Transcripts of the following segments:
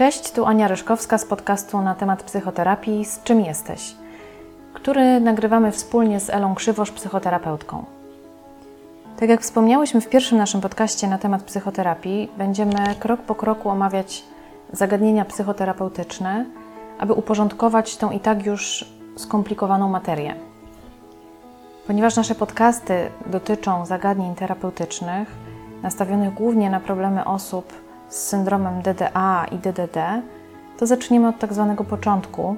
Cześć, tu Ania Ryszkowska z podcastu na temat psychoterapii Z czym jesteś? który nagrywamy wspólnie z Elą Krzywosz, psychoterapeutką. Tak jak wspomniałyśmy w pierwszym naszym podcaście na temat psychoterapii, będziemy krok po kroku omawiać zagadnienia psychoterapeutyczne, aby uporządkować tą i tak już skomplikowaną materię. Ponieważ nasze podcasty dotyczą zagadnień terapeutycznych, nastawionych głównie na problemy osób z syndromem DDA i DDD, to zaczniemy od tak zwanego początku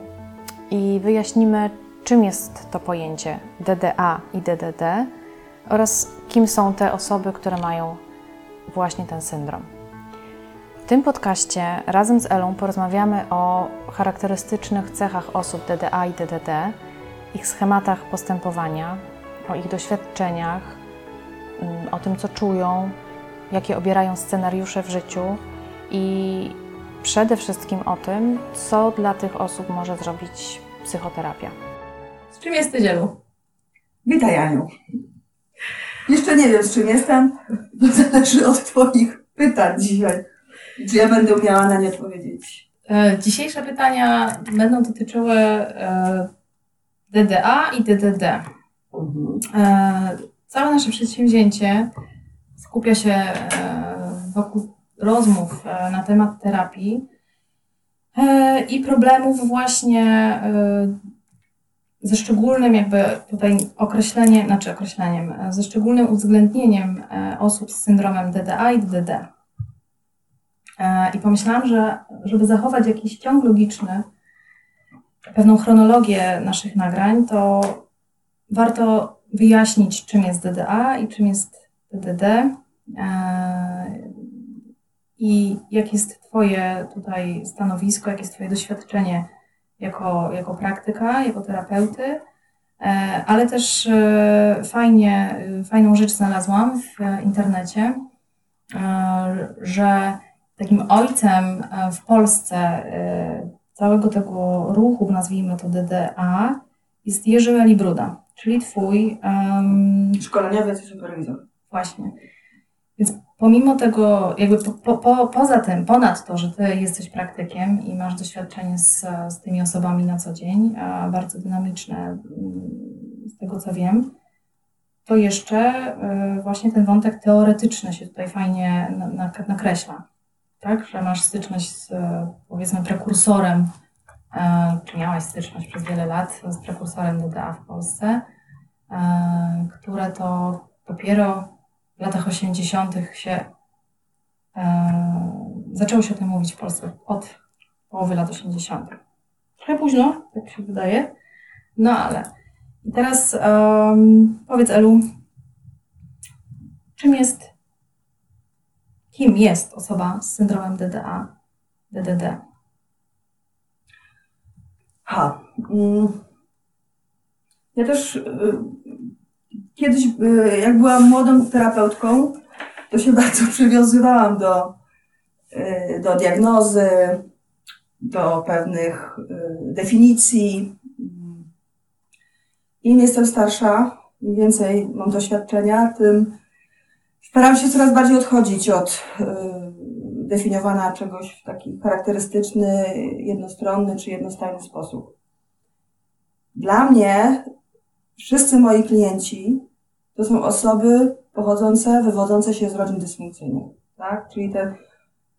i wyjaśnimy, czym jest to pojęcie DDA i DDD oraz kim są te osoby, które mają właśnie ten syndrom. W tym podcaście razem z Elą porozmawiamy o charakterystycznych cechach osób DDA i DDD, ich schematach postępowania, o ich doświadczeniach, mm, o tym, co czują, jakie obierają scenariusze w życiu i przede wszystkim o tym, co dla tych osób może zrobić psychoterapia. Z czym jesteś, Elu? Witaj, Aniu. Jeszcze nie wiem, z czym jestem. To zależy od Twoich pytań dzisiaj. Czy ja będę umiała na nie odpowiedzieć? E, dzisiejsze pytania będą dotyczyły e, DDA i DDD. Mhm. E, całe nasze przedsięwzięcie skupia się e, wokół rozmów e, na temat terapii e, i problemów właśnie ze szczególnym jakby tutaj określeniem, znaczy określeniem, ze szczególnym uwzględnieniem osób z syndromem DDA i DDD. I pomyślałam, że żeby zachować jakiś ciąg logiczny, pewną chronologię naszych nagrań, to warto wyjaśnić, czym jest DDA i czym jest DDD i jakie jest Twoje tutaj stanowisko, jakie jest Twoje doświadczenie jako, jako praktyka, jako terapeuty, e, ale też e, fajnie, fajną rzecz znalazłam w internecie, e, że takim ojcem w Polsce całego tego ruchu, nazwijmy to DDA, jest Jerzy Melibruda, czyli Twój... Um, Szkoleniowiec i superwizor. Właśnie. Więc pomimo tego, jakby po, po, poza tym, ponad to, że ty jesteś praktykiem i masz doświadczenie z, z tymi osobami na co dzień, bardzo dynamiczne mm, z tego co wiem, to jeszcze y, właśnie ten wątek teoretyczny się tutaj fajnie nakreśla. Tak, że masz styczność z powiedzmy prekursorem, e, czy miałaś styczność przez wiele lat z prekursorem DDA w Polsce, e, które to dopiero w latach 80. się e, zaczęło się o tym mówić w Polsce od połowy lat 80. Trochę późno, tak się wydaje. No ale i teraz um, powiedz Elu, czym jest, kim jest osoba z syndromem DDA, DDD? Ha. Mm. Ja też y, kiedyś, y, jak byłam młodą terapeutką, to się bardzo przywiązywałam do, y, do diagnozy, do pewnych y, definicji. Im jestem starsza, im więcej mam doświadczenia, tym staram się coraz bardziej odchodzić od definiowania czegoś w taki charakterystyczny, jednostronny czy jednostajny sposób. Dla mnie wszyscy moi klienci to są osoby pochodzące, wywodzące się z rodzin dysfunkcyjnych, tak? Czyli te,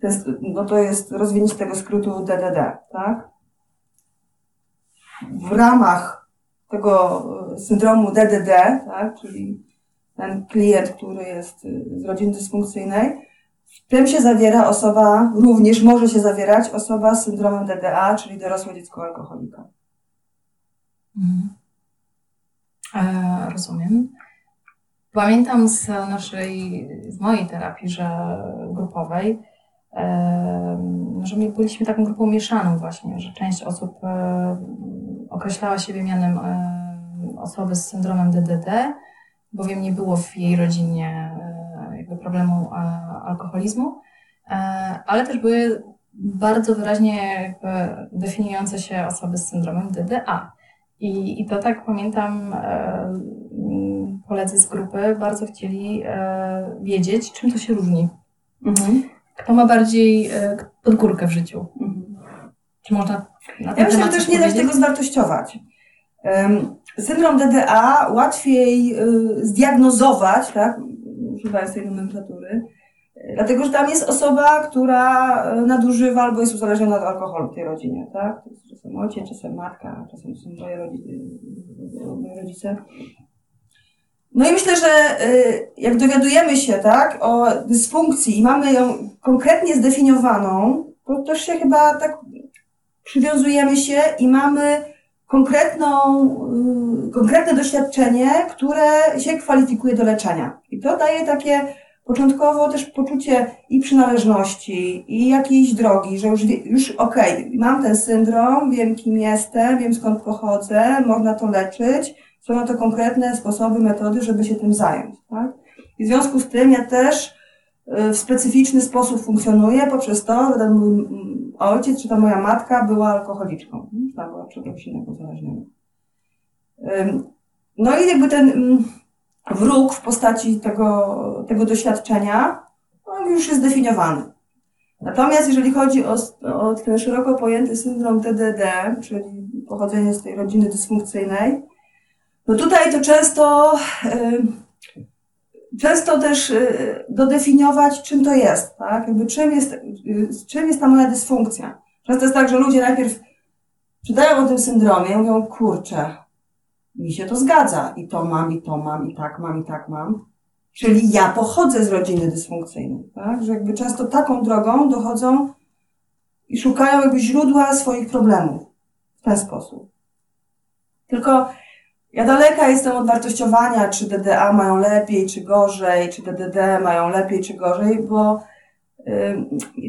te, no to jest rozwinięcie tego skrótu DDD, tak? W ramach tego syndromu DDD, tak? Czyli ten klient, który jest z rodziny dysfunkcyjnej, w tym się zawiera osoba, również może się zawierać osoba z syndromem DDA, czyli dorosłe dziecko alkoholika. Mhm. E, rozumiem. Pamiętam z naszej, z mojej terapii, że grupowej, e, że my byliśmy taką grupą mieszaną właśnie, że część osób e, określała siebie mianem osoby z syndromem DDD, bowiem nie było w jej rodzinie jakby problemu alkoholizmu, ale też były bardzo wyraźnie definiujące się osoby z syndromem DDA. I, I to tak pamiętam, e, koledzy z grupy bardzo chcieli e, wiedzieć, czym to się różni. Mhm. Kto ma bardziej e, podgórkę w życiu. Mhm. Czy można na ten Ja myślę, że też nie da się tego zwartościować. Syndrom DDA łatwiej y, zdiagnozować, tak, używając tej nomenklatury, dlatego że tam jest osoba, która y, nadużywa albo jest uzależniona od alkoholu w tej rodzinie, tak? To jest czasem ojciec, czasem matka, czasem są moje, rodzi- y, moje rodzice. No i myślę, że y, jak dowiadujemy się, tak, o dysfunkcji i mamy ją konkretnie zdefiniowaną, to też się chyba tak przywiązujemy się i mamy konkretną, y, konkretne doświadczenie, które się kwalifikuje do leczenia. I to daje takie początkowo też poczucie i przynależności, i jakiejś drogi, że już, już okej, mam ten syndrom, wiem kim jestem, wiem skąd pochodzę, można to leczyć, są na to konkretne sposoby, metody, żeby się tym zająć. Tak? I w związku z tym ja też y, w specyficzny sposób funkcjonuję poprzez to, że ten mój mm, ojciec czy ta moja matka była alkoholiczką, czy była czegoś innego. Ym, No i jakby ten mm, wróg w postaci tego, tego doświadczenia, on już jest zdefiniowany. Natomiast jeżeli chodzi o, o ten szeroko pojęty syndrom TDD, czyli pochodzenie z tej rodziny dysfunkcyjnej, no tutaj to często, często też y, dodefiniować, czym to jest, tak? Jakby czym jest, y, czym jest ta moja dysfunkcja. Często jest tak, że ludzie najpierw czytają o tym syndromie mówią, kurczę, mi się to zgadza. I to mam, i to mam, i tak mam, i tak mam. Czyli ja pochodzę z rodziny dysfunkcyjnej, tak? Że jakby często taką drogą dochodzą i szukają jakby źródła swoich problemów w ten sposób. Tylko ja daleka jestem od wartościowania, czy DDA mają lepiej, czy gorzej, czy DDD mają lepiej, czy gorzej, bo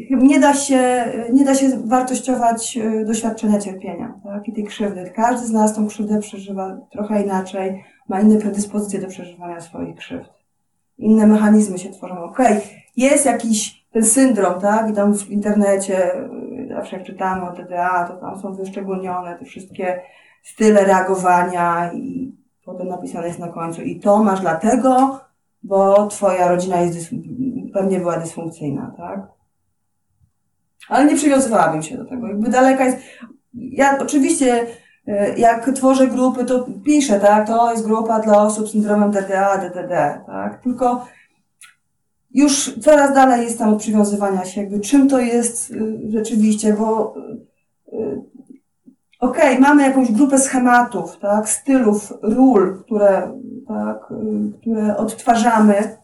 nie da się, nie da się wartościować y, doświadczenia cierpienia tak? i tej krzywdy. Każdy z nas tą krzywdę przeżywa trochę inaczej, ma inne predyspozycje do przeżywania swoich krzywd. Inne mechanizmy się tworzą. Okej, jest jakiś ten syndrom, tak? I tam w internecie, y, zawsze jak czytamy o DDA, to tam są wyszczególnione te wszystkie style reagowania i potem napisane jest na końcu i to masz dlatego, bo twoja rodzina jest pewnie była dysfunkcyjna, tak? Ale nie przywiązywałabym się do tego. Jakby daleka jest. Ja oczywiście, e, jak tworzę grupy, to piszę, tak? To jest grupa dla osób z syndromem DDA, DDD, tak? Tylko już coraz dalej jest tam przywiązywania się, jakby czym to jest y, rzeczywiście, bo okej, mamy jakąś grupę schematów, tak? Stylów, ról, które, tak? y, które odtwarzamy,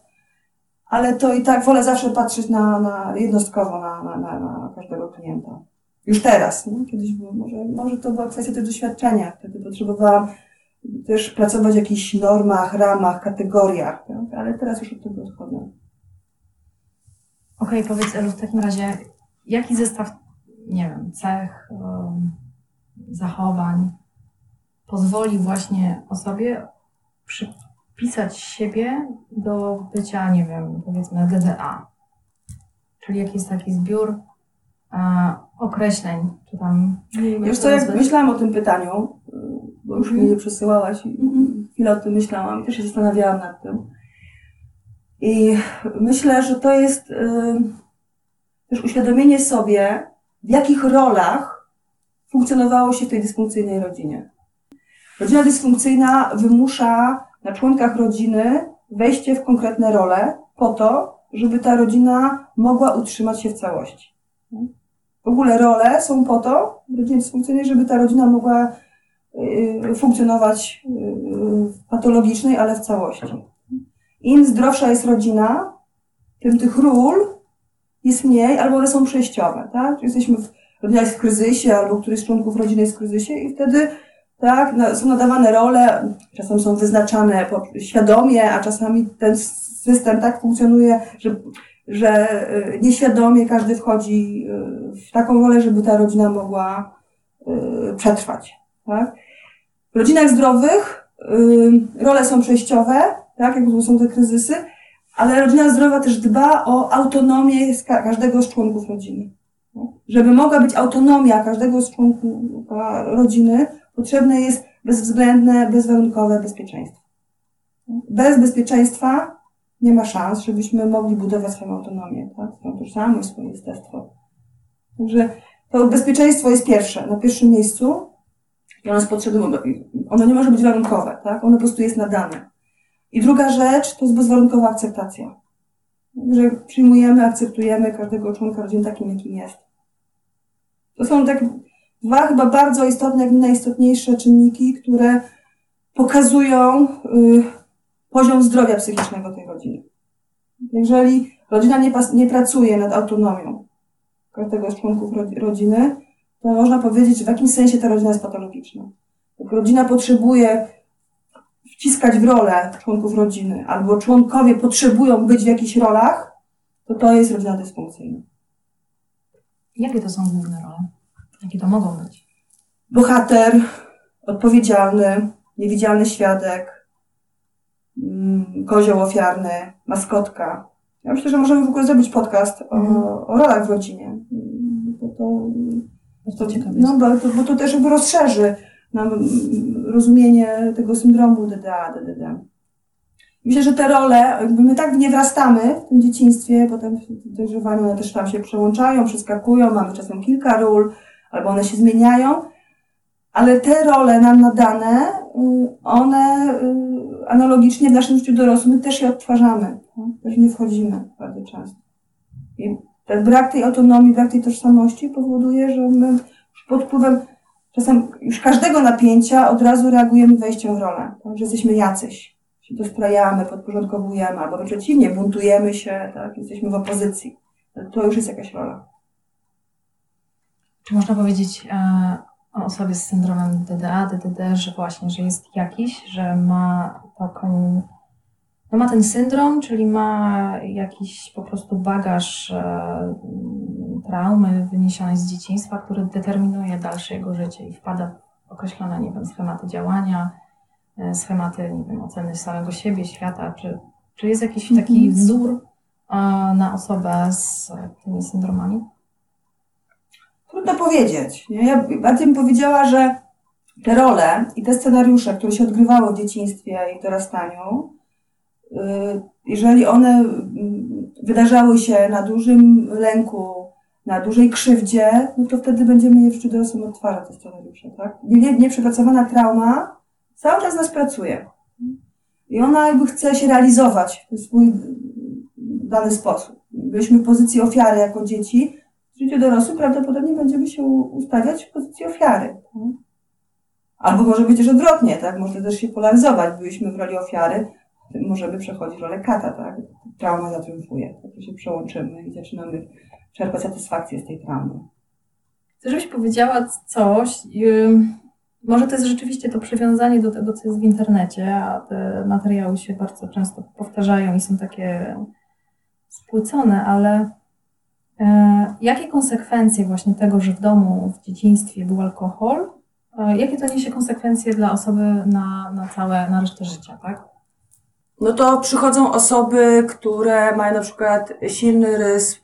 ale to i tak wolę zawsze patrzeć na, na jednostkowo na, na, na, każdego klienta. Już teraz? Kiedyś było, może, może to była kwestia tego doświadczenia. Wtedy potrzebowałam też pracować w jakichś normach, ramach, kategoriach, tak? ale teraz już od tego odchodzę. Okej, powiedz Elu, w takim razie, jaki zestaw, nie wiem, cech, em, zachowań pozwoli właśnie osobie przypisać siebie do bycia, nie wiem, powiedzmy DDA? Czyli jakiś taki zbiór e, określeń, czy tam... to co, jak myślałam o tym pytaniu, bo już Mhm. mnie nie przesyłałaś i Mhm. chwilę o tym myślałam i też się zastanawiałam nad tym. I myślę, że to jest y, też uświadomienie sobie, w jakich rolach funkcjonowało się w tej dysfunkcyjnej rodzinie. Rodzina dysfunkcyjna wymusza na członkach rodziny wejście w konkretne role po to, żeby ta rodzina mogła utrzymać się w całości. W ogóle role są po to w rodzinie dysfunkcyjnej, żeby ta rodzina mogła y, funkcjonować y, w patologicznej, ale w całości. Im zdrowsza jest rodzina, tym tych ról jest mniej, albo one są przejściowe, tak? Jesteśmy w, rodzina jest w kryzysie, albo któryś z członków rodziny jest w kryzysie i wtedy tak, są nadawane role, czasem są wyznaczane świadomie, a czasami ten system tak funkcjonuje, że, że y, nieświadomie każdy wchodzi y, w taką rolę, żeby ta rodzina mogła y, przetrwać, tak? W rodzinach zdrowych role są przejściowe, tak, jak są te kryzysy, ale rodzina zdrowa też dba o autonomię każdego z członków rodziny. Żeby mogła być autonomia każdego z członków e, rodziny, potrzebne jest bezwzględne, bezwarunkowe bezpieczeństwo. Bez bezpieczeństwa nie ma szans, żebyśmy mogli budować swoją autonomię, tak? swoją tożsamość, swoje jestestwo. Także to bezpieczeństwo jest pierwsze, na pierwszym miejscu. I ono ono nie może być warunkowe, tak? Ono po prostu jest nadane. I druga rzecz to jest bezwarunkowa akceptacja. Że przyjmujemy, akceptujemy każdego członka rodziny takim, jakim jest. To są tak dwa chyba bardzo istotne, jak nie najistotniejsze czynniki, które pokazują y, poziom zdrowia psychicznego tej rodziny. Jeżeli rodzina nie, pas, nie pracuje nad autonomią każdego z członków rodziny, to można powiedzieć, że w jakimś sensie ta rodzina jest patologiczna. Rodzina potrzebuje wciskać w rolę członków rodziny, albo członkowie potrzebują być w jakichś rolach, to to jest rodzina dysfunkcyjna. Jakie to są główne role? Jakie to mogą być? Bohater, odpowiedzialny, niewidzialny świadek, mm, kozioł ofiarny, maskotka. Ja myślę, że możemy w ogóle zrobić podcast o, mhm. o rolach w rodzinie. Bo to, to, ciekawe. No, bo to, bo to też jakby rozszerzy nam rozumienie tego syndromu DDA, DDD. Myślę, że te role, jakby my tak nie wrastamy w tym dzieciństwie, potem w dojrzewaniu one też tam się przełączają, przeskakują, mamy czasem kilka ról, albo one się zmieniają, ale te role nam nadane, y, one y, analogicznie w naszym życiu dorosłym też je odtwarzamy, no? też nie wchodzimy bardzo często. I ten brak tej autonomii, brak tej tożsamości powoduje, że my pod wpływem czasem już każdego napięcia od razu reagujemy wejściem w rolę, tak? że jesteśmy jacyś, się dostrajamy, podporządkowujemy, albo przeciwnie, buntujemy się, tak? jesteśmy w opozycji. To już jest jakaś rola. Czy można powiedzieć e, o osobie z syndromem DDA, DDD, że właśnie, że jest jakiś, że ma taką, no ma ten syndrom, czyli ma jakiś po prostu bagaż e, traumy wyniesionej z dzieciństwa, który determinuje dalsze jego życie i wpada w określone, nie wiem, schematy działania, e, schematy, nie wiem, oceny samego siebie, świata, czy, czy jest jakiś taki mhm. wzór na osobę z tymi syndromami? Trudno powiedzieć. Nie? Ja bardziej bym powiedziała, że te role i te scenariusze, które się odgrywały w dzieciństwie i dorastaniu, y, jeżeli one mm, wydarzały się na dużym lęku, na dużej krzywdzie, no to wtedy będziemy je w życiu dorosłym odtwarzać te scenariusze, tak? Nieprzepracowana trauma cały czas nas pracuje. I ona jakby chce się realizować w swój dany sposób. Byliśmy w pozycji ofiary jako dzieci, w życiu dorosłym prawdopodobnie będziemy się ustawiać w pozycji ofiary. Tak? Albo może być też odwrotnie, tak? Może też się polaryzować. Byliśmy w roli ofiary, możemy przechodzić rolę kata, tak? Trauma zatriumfuje. Tak się przełączymy i zaczynamy czerpać satysfakcję z tej traumy. Chcę, żebyś powiedziała coś, może to jest rzeczywiście to przywiązanie do tego, co jest w internecie, a te materiały się bardzo często powtarzają i są takie spłycone, ale E, jakie konsekwencje właśnie tego, że w domu w dzieciństwie był alkohol, e, jakie to niesie konsekwencje dla osoby na, na całe, na resztę życia, tak? No to przychodzą osoby, które mają na przykład silny rys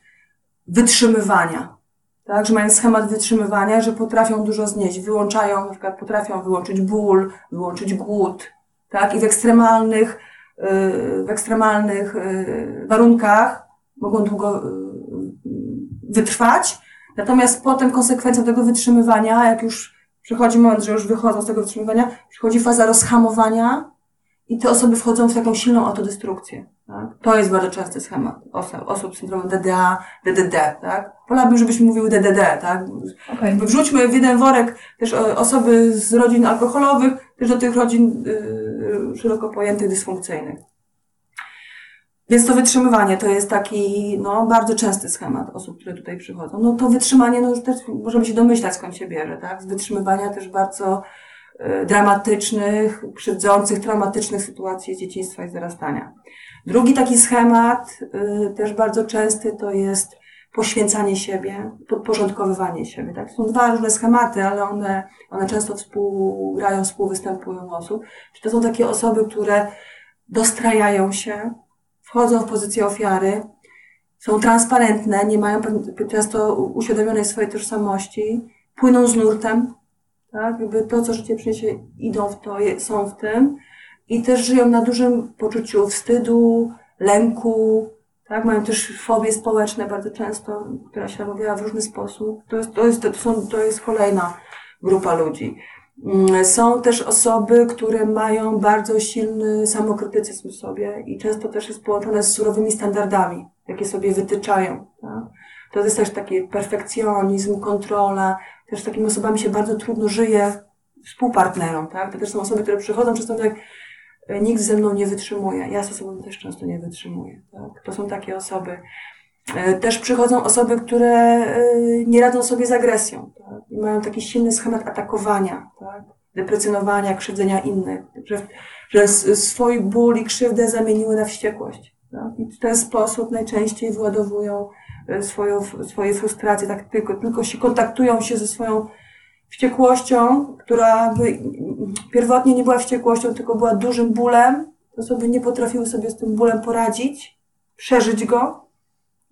wytrzymywania. Tak, że mają schemat wytrzymywania, że potrafią dużo znieść, wyłączają, na przykład potrafią wyłączyć ból, wyłączyć głód, tak, i w ekstremalnych, y, w ekstremalnych y, warunkach mogą długo wytrwać. Natomiast potem konsekwencją tego wytrzymywania, jak już przychodzi moment, że już wychodzą z tego wytrzymywania, przychodzi faza rozhamowania i te osoby wchodzą w taką silną autodestrukcję. Tak? To jest bardzo częsty schemat osób, osób z syndromem DDA, DDD, tak? Wolałabym, żebyśmy mówiły DDD, tak? Okay. Wrzućmy w jeden worek też e, osoby z rodzin alkoholowych, też do tych rodzin yy, szeroko pojętych dysfunkcyjnych. Więc to wytrzymywanie to jest taki no, bardzo częsty schemat osób, które tutaj przychodzą. No to wytrzymanie, no już też możemy się domyślać skąd się bierze, tak? Z wytrzymywania też bardzo dramatycznych, krzywdzących, traumatycznych sytuacji z dzieciństwa i zarastania. Drugi taki schemat, y, też bardzo częsty, to jest poświęcanie siebie, podporządkowywanie siebie. Tak? Są dwa różne schematy, ale one, one często współgrają, współwystępują osób. Czy to są takie osoby, które dostrajają się, wchodzą w pozycję ofiary, są transparentne, nie mają często uświadomionej swojej tożsamości, płyną z nurtem, tak? Jakby to, co życie przyniesie, idą w to, są w tym i też żyją na dużym poczuciu wstydu, lęku, tak? Mają też fobie społeczne bardzo często, która się objawia w różny sposób. To jest, to jest, to są, to jest kolejna grupa ludzi. Mm, są też osoby, które mają bardzo silny samokrytycyzm w sobie i często też jest połączone z surowymi standardami, jakie sobie wytyczają. Tak? To jest też taki perfekcjonizm, kontrola. Też z takimi osobami się bardzo trudno żyje współpartnerom. Tak? To też są osoby, które przychodzą często tak, nikt ze mną nie wytrzymuje. Ja z osobą też często nie wytrzymuję. Tak? To są takie osoby. E, też przychodzą osoby, które e, nie radzą sobie z agresją. Tak? I mają taki silny schemat atakowania, tak? deprecjonowania, krzywdzenia innych. Że, że swój ból i krzywdę zamieniły na wściekłość. Tak? I w ten sposób najczęściej wyładowują e, swoją, swoje frustracje, tak tylko, tylko się kontaktują się ze swoją wściekłością, która by pierwotnie nie była wściekłością, tylko była dużym bólem. Osoby nie potrafiły sobie z tym bólem poradzić, przeżyć go,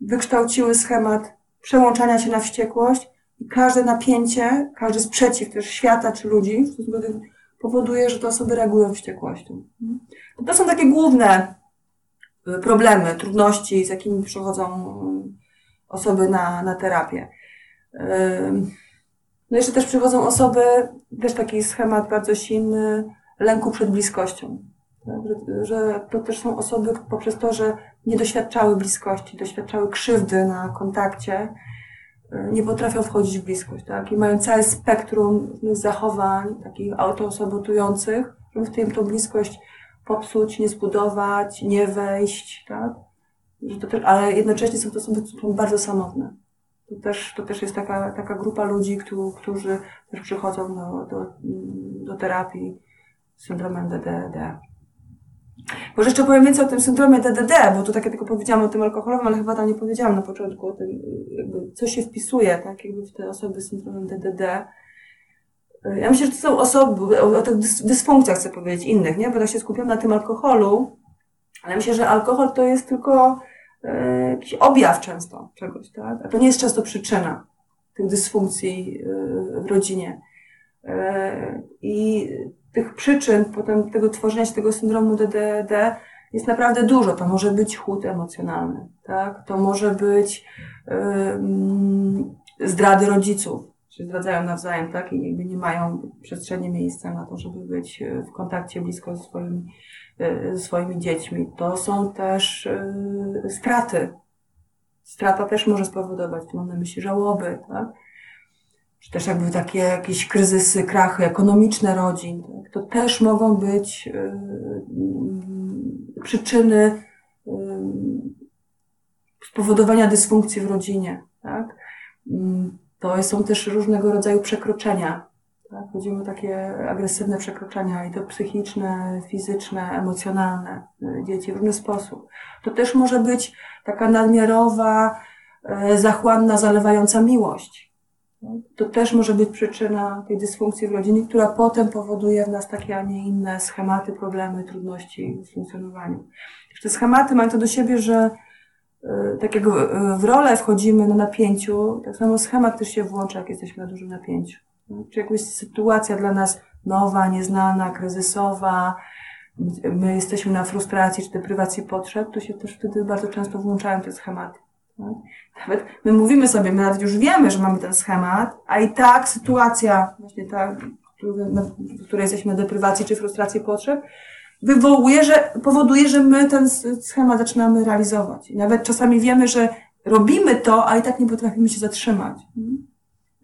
wykształciły schemat przełączania się na wściekłość i każde napięcie, każdy sprzeciw też świata czy ludzi powoduje, że te osoby reagują wściekłością. To są takie główne y, problemy, trudności, z jakimi przychodzą osoby na, na terapię. No jeszcze też przychodzą osoby, też taki schemat bardzo silny, lęku przed bliskością. Tak? Że, że to też są osoby poprzez to, że nie doświadczały bliskości, doświadczały krzywdy na kontakcie, y, nie potrafią wchodzić w bliskość, tak? I mają całe spektrum zachowań, takich autosabotujących, żeby w tym tą bliskość popsuć, nie zbudować, nie wejść, tak? Że to ale jednocześnie są to osoby, które są bardzo samotne. To też, to też jest taka, taka grupa ludzi, którzy też przychodzą do, do, do terapii z syndromem DDD. Może jeszcze powiem więcej o tym syndromie DDD, bo tu takie tylko powiedziałam o tym alkoholowym, ale chyba tam nie powiedziałam na początku o tym, co się wpisuje, tak, jakby w te osoby z syndromem DDD. Ja myślę, że to są osoby, o, o tych dysfunkcjach chcę powiedzieć, innych, nie? Bo tak się skupiam na tym alkoholu, ale myślę, że alkohol to jest tylko jakiś objaw często czegoś, tak? A to nie jest często przyczyna tych dysfunkcji e, w rodzinie. E, I tych przyczyn potem tego tworzenia się tego syndromu DDD jest naprawdę dużo. To może być chłód emocjonalny, tak? To może być zdrady rodziców, się zdradzają nawzajem, tak? I jakby nie mają przestrzeni miejsca na to, żeby być e, w kontakcie blisko ze swoimi, e, swoimi dziećmi. To są też yy, straty. Strata też może spowodować, mam na myśli żałoby, tak? czy też jakby takie jakieś kryzysy, krachy ekonomiczne rodzin, tak, to też mogą być y, y, przyczyny y, spowodowania dysfunkcji w rodzinie. Tak? Mm, to są też różnego rodzaju przekroczenia. Tak? Takie agresywne przekroczenia i to psychiczne, fizyczne, emocjonalne dzieci w różny sposób. To też może być taka nadmiarowa, zachłanna, zalewająca miłość to też może być przyczyna tej dysfunkcji w rodzinie, która potem powoduje w nas takie, a nie inne schematy, problemy, trudności w funkcjonowaniu. Te schematy mają to do siebie, że e, tak jak w rolę wchodzimy na napięciu, tak samo schemat też się włącza, jak jesteśmy na dużym napięciu. Czy jakaś sytuacja dla nas nowa, nieznana, kryzysowa, my jesteśmy na frustracji czy deprywacji potrzeb, to się też wtedy bardzo często włączają te schematy. Nawet my mówimy sobie, my nawet już wiemy, że mamy ten schemat, a i tak sytuacja, właśnie ta, w której jesteśmy na deprywacji czy frustracji potrzeb, wywołuje, że powoduje, że my ten schemat zaczynamy realizować. I nawet czasami wiemy, że robimy to, a i tak nie potrafimy się zatrzymać.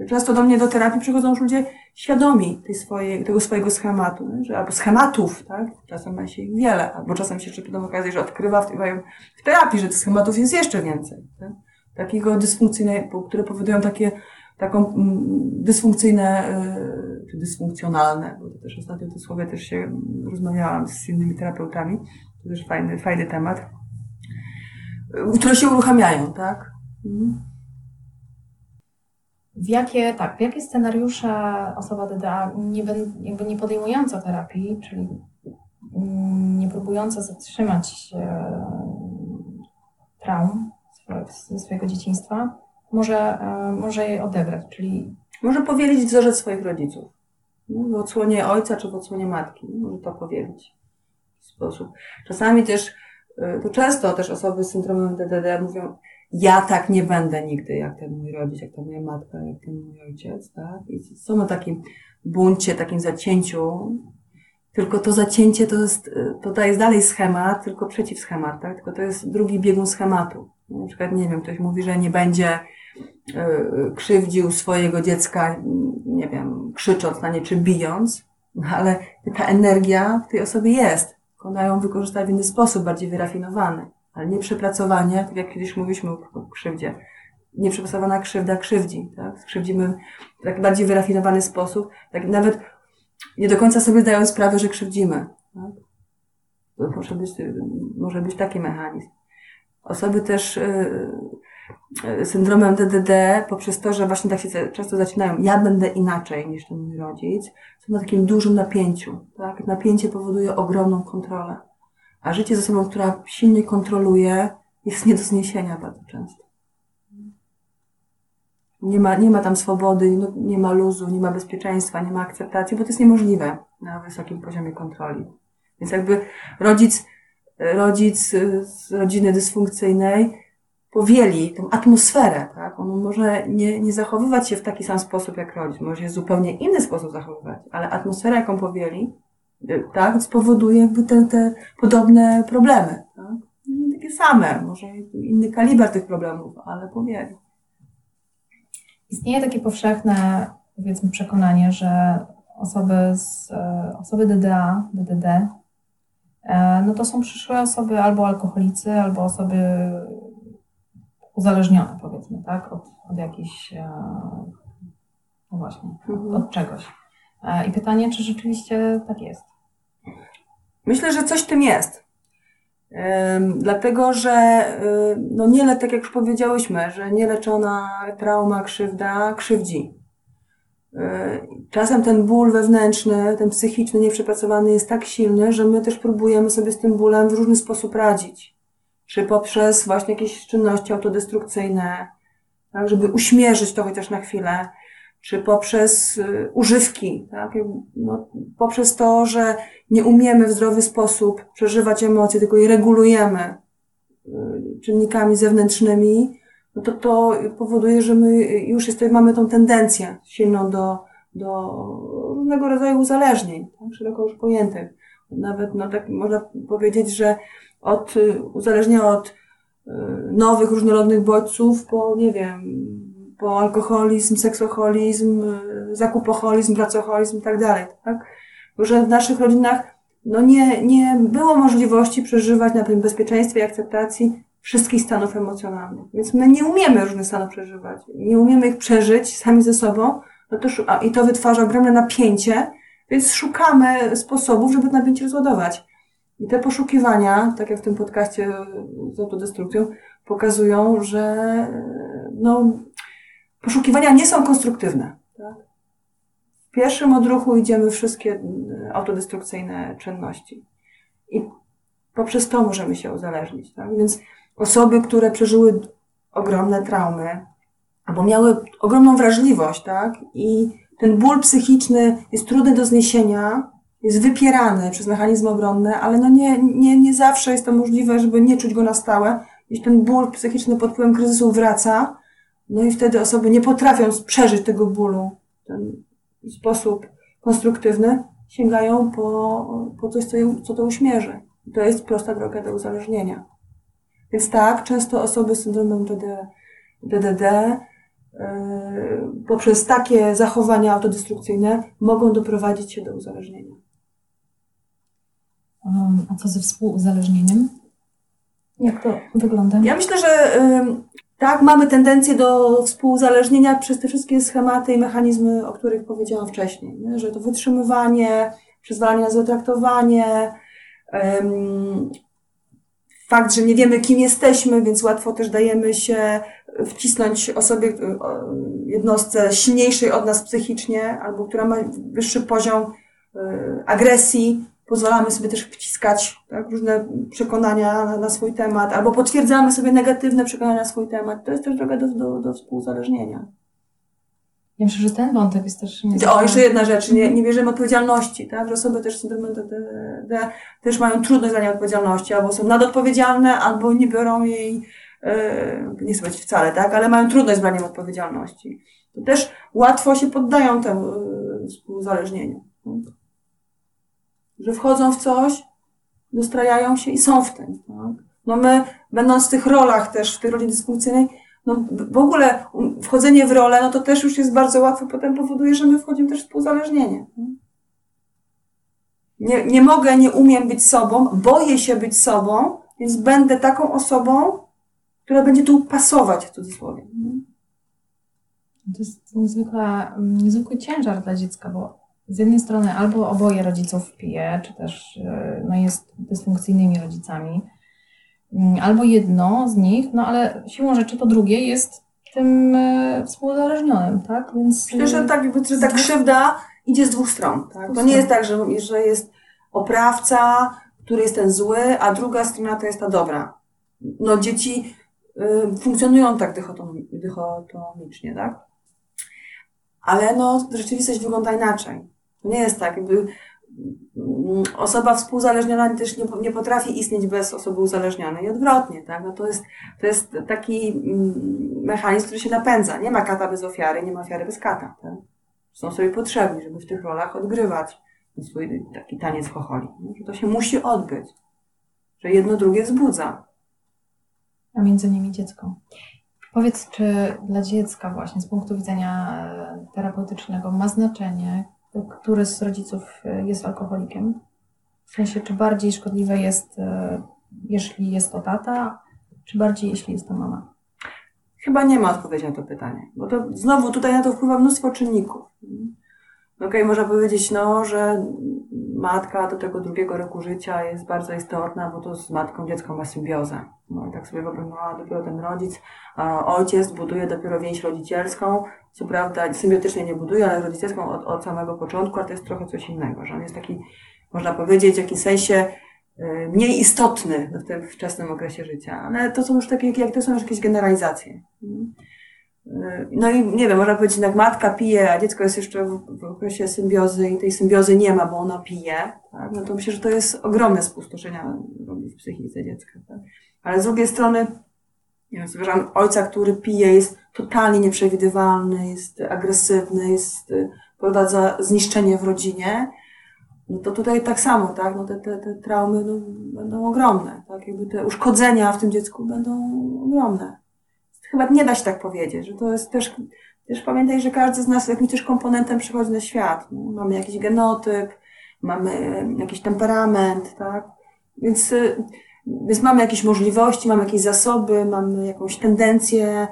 Często do mnie do terapii przychodzą już ludzie świadomi tej swojej, tego swojego schematu, że, albo schematów, tak? Czasem ma się ich wiele, albo czasem się jeszcze przyda okazję, że odkrywa w, terapii, że tych schematów jest jeszcze więcej. Tak? Takiego dysfunkcyjnego, które powodują takie, taką mm, dysfunkcyjne, y, czy dysfunkcjonalne, bo to też ostatnio to słowie też się rozmawiałam z innymi terapeutami, to też fajny, fajny temat, które się uruchamiają, tak? Mhm. W jakie, tak, w jakie scenariusze osoba DDA, nie, jakby nie podejmująca terapii, czyli nie próbująca zatrzymać traum ze swojego dzieciństwa, może, e, może je odebrać, czyli... Może powielić wzorzec swoich rodziców. W odsłonie ojca czy w odsłonie matki. Może to powielić w sposób. Czasami też y, to często też osoby z syndromem DDD mówią, ja tak nie będę nigdy, jak ten mój rodzic, jak ta moja matka, jak ten mój ojciec, tak? I są na takim buncie, takim zacięciu, tylko to zacięcie to jest, to jest dalej schemat, tylko przeciw schemat, tak? Tylko to jest drugi biegun schematu. Na przykład, nie wiem, ktoś mówi, że nie będzie y, krzywdził swojego dziecka, nie wiem, krzycząc na nie czy bijąc, no ale ta energia w tej osobie jest. Ona ją wykorzysta w inny sposób, bardziej wyrafinowany. Ale nieprzepracowanie, tak jak kiedyś mówiliśmy o krzywdzie, nieprzepracowana krzywda krzywdzi, tak? Skrzywdzimy w taki bardziej wyrafinowany sposób, tak nawet nie do końca sobie zdają sprawę, że krzywdzimy, tak? To może być, może być taki mechanizm. Osoby też yy, syndromem DDD, poprzez to, że właśnie tak się często zaczynają, ja będę inaczej niż ten mój rodzic, są na takim dużym napięciu, tak? Napięcie powoduje ogromną kontrolę. A życie z osobą, która silnie kontroluje, jest nie do zniesienia bardzo często. Nie ma, nie ma tam swobody, no, nie ma luzu, nie ma bezpieczeństwa, nie ma akceptacji, bo to jest niemożliwe na wysokim poziomie kontroli. Więc jakby rodzic, rodzic z rodziny dysfunkcyjnej powieli tą atmosferę, tak? On może nie, nie zachowywać się w taki sam sposób jak rodzic, może się w zupełnie inny sposób zachowywać, ale atmosfera, jaką powieli, tak, spowoduje jakby te, te podobne problemy, tak? Nie takie same, może inny kaliber tych problemów, ale powieli. Istnieje takie powszechne, powiedzmy, przekonanie, że osoby z, e, osoby DDA, DDD, e, no to są przyszłe osoby albo alkoholicy, albo osoby uzależnione, powiedzmy, tak, od, od jakichś, e, no właśnie, mhm. od czegoś. I pytanie, czy rzeczywiście tak jest? Myślę, że coś w tym jest. Dlatego, że no nie, tak jak już powiedziałyśmy, że nieleczona trauma, krzywda krzywdzi. Czasem ten ból wewnętrzny, ten psychiczny, nieprzepracowany jest tak silny, że my też próbujemy sobie z tym bólem w różny sposób radzić. Czy poprzez właśnie jakieś czynności autodestrukcyjne, tak, żeby uśmierzyć to chociaż na chwilę, czy poprzez y, używki, tak? No, poprzez to, że nie umiemy w zdrowy sposób przeżywać emocje, tylko je regulujemy y, czynnikami zewnętrznymi, no to to powoduje, że my już jesteśmy, mamy tą tendencję silną do, do różnego rodzaju uzależnień, tak? szeroko już pojętych. Nawet, no tak można powiedzieć, że od y, uzależnienia od nowych, różnorodnych bodźców po, nie wiem, po alkoholizm, seksoholizm, y, zakupoholizm, pracoholizm i tak dalej, tak? Że w naszych rodzinach no nie, nie było możliwości przeżywać na tym bezpieczeństwie i akceptacji wszystkich stanów emocjonalnych. Więc my nie umiemy różnych stanów przeżywać. Nie umiemy ich przeżyć sami ze sobą, no to, i to wytwarza ogromne napięcie, więc szukamy sposobów, żeby napięcie rozładować. I te poszukiwania, tak jak w tym podcaście z autodestrukcją, pokazują, że no, poszukiwania nie są konstruktywne. Tak? W pierwszym odruchu idziemy wszystkie e, autodestrukcyjne czynności. I poprzez to możemy się uzależnić. Tak? Więc osoby, które przeżyły ogromne traumy, albo miały ogromną wrażliwość, tak? I ten ból psychiczny jest trudny do zniesienia, jest wypierany przez mechanizmy obronne, ale no nie, nie, nie zawsze jest to możliwe, żeby nie czuć go na stałe. Jeśli ten ból psychiczny pod wpływem kryzysu wraca, no i wtedy osoby nie potrafią przeżyć tego bólu w ten sposób konstruktywny, sięgają po, po coś, co, je, co to uśmierzy. to jest prosta droga do uzależnienia. Więc tak, często osoby z syndromem DD, DDD yy, poprzez takie zachowania autodestrukcyjne mogą doprowadzić się do uzależnienia. Um, a co ze współuzależnieniem? Jak to wygląda? Ja myślę, że yy, tak, mamy tendencję do współzależnienia przez te wszystkie schematy i mechanizmy, o których powiedziałam wcześniej, nie? że to wytrzymywanie, przyzwalanie na złe traktowanie, um, fakt, że nie wiemy, kim jesteśmy, więc łatwo też dajemy się wcisnąć osobie, jednostce silniejszej od nas psychicznie, albo która ma wyższy poziom y, agresji, pozwalamy sobie też wciskać tak, różne przekonania na, na, swój temat, albo potwierdzamy sobie negatywne przekonania na swój temat. To jest też droga do, do, do współzależnienia. Ja myślę, że ten wątek jest też O, jeszcze jedna rzecz, nie, nie bierzemy odpowiedzialności, tak? Że osoby też syndromem DD też mają trudność za odpowiedzialności, albo są nadodpowiedzialne, albo nie biorą jej, yy, nie chcę powiedzieć wcale, tak? Ale mają trudność z braniem odpowiedzialności. To też łatwo się poddają temu yy, współzależnieniu. Tak? Że wchodzą w coś, dostrajają się i są w tym, tak? No my, będąc w tych rolach też, w tej roli dysfunkcyjnej, no w ogóle wchodzenie w rolę, no to też już jest bardzo łatwo, potem powoduje, że my wchodzimy też w współzależnienie. Nie, nie mogę, nie umiem być sobą, boję się być sobą, więc będę taką osobą, która będzie tu pasować w cudzysłowie. To jest niezwykle, niezwykły ciężar dla dziecka, bo z jednej strony albo oboje rodziców pije, czy też e, no, jest dysfunkcyjnymi rodzicami, Mm, albo jedno z nich, no ale siłą rzeczy to drugie jest tym e, współzależnionym, tak? Więc Myślę, że tak, że ta krzywda idzie z dwóch stron. Tak? To nie jest tak, że, że jest oprawca, który jest ten zły, a druga strona to jest ta dobra. No dzieci y, funkcjonują tak dychotomicznie, tak? Ale no rzeczywistość wygląda inaczej. To nie jest tak, jakby osoba współzależniona też nie, nie potrafi istnieć bez osoby uzależnionej i odwrotnie, tak? No to jest, to jest taki mm, mechanizm, który się napędza. Nie ma kata bez ofiary, nie ma ofiary bez kata, tak? Są sobie potrzebni, żeby w tych rolach odgrywać swój taki taniec chocholi. Że to się musi odbyć. Że jedno drugie wzbudza. A między nimi dziecko. Powiedz, czy dla dziecka właśnie z punktu widzenia e, terapeutycznego ma znaczenie, który z rodziców e, jest alkoholikiem? W sensie, czy bardziej szkodliwe jest, e, jeśli jest to tata, czy bardziej, jeśli jest to mama? Chyba nie ma odpowiedzi na to pytanie, bo to znowu tutaj na to wpływa mnóstwo czynników. Okej, okay, można powiedzieć, no, że matka do tego drugiego roku życia jest bardzo istotna, bo to z matką dziecko ma symbiozę. No i tak sobie wyobrażam, no, dopiero ten rodzic, ojciec buduje dopiero więź rodzicielską, co prawda symbiotycznie nie buduje, ale rodzicielską od, od samego początku, a to jest trochę coś innego, że on jest taki, można powiedzieć, w jakimś sensie y, mniej istotny w tym wczesnym okresie życia. Ale to są już takie, jak to są już jakieś generalizacje. Y, no i nie wiem, można powiedzieć, jak matka pije, a dziecko jest jeszcze w, w okresie symbiozy i tej symbiozy nie ma, bo ona pije, tak? no to myślę, że to jest ogromne spustoszenia w psychice dziecka. Tak? Ale z drugiej strony, nie wiem, zwierzam ojca, który pije, jest totalnie nieprzewidywalny, jest agresywny, jest, y, prowadza zniszczenie w rodzinie, no to tutaj tak samo, tak, no te, te, te traumy no, będą ogromne, tak, jakby te uszkodzenia w tym dziecku będą ogromne. Chyba nie da się tak powiedzieć, że to jest też, też pamiętaj, że każdy z nas jakimś też komponentem przychodzi na świat. Mamy jakiś genotyp, mamy jakiś temperament, tak, więc y, więc mamy jakieś możliwości, mamy jakieś zasoby, mamy jakąś tendencję,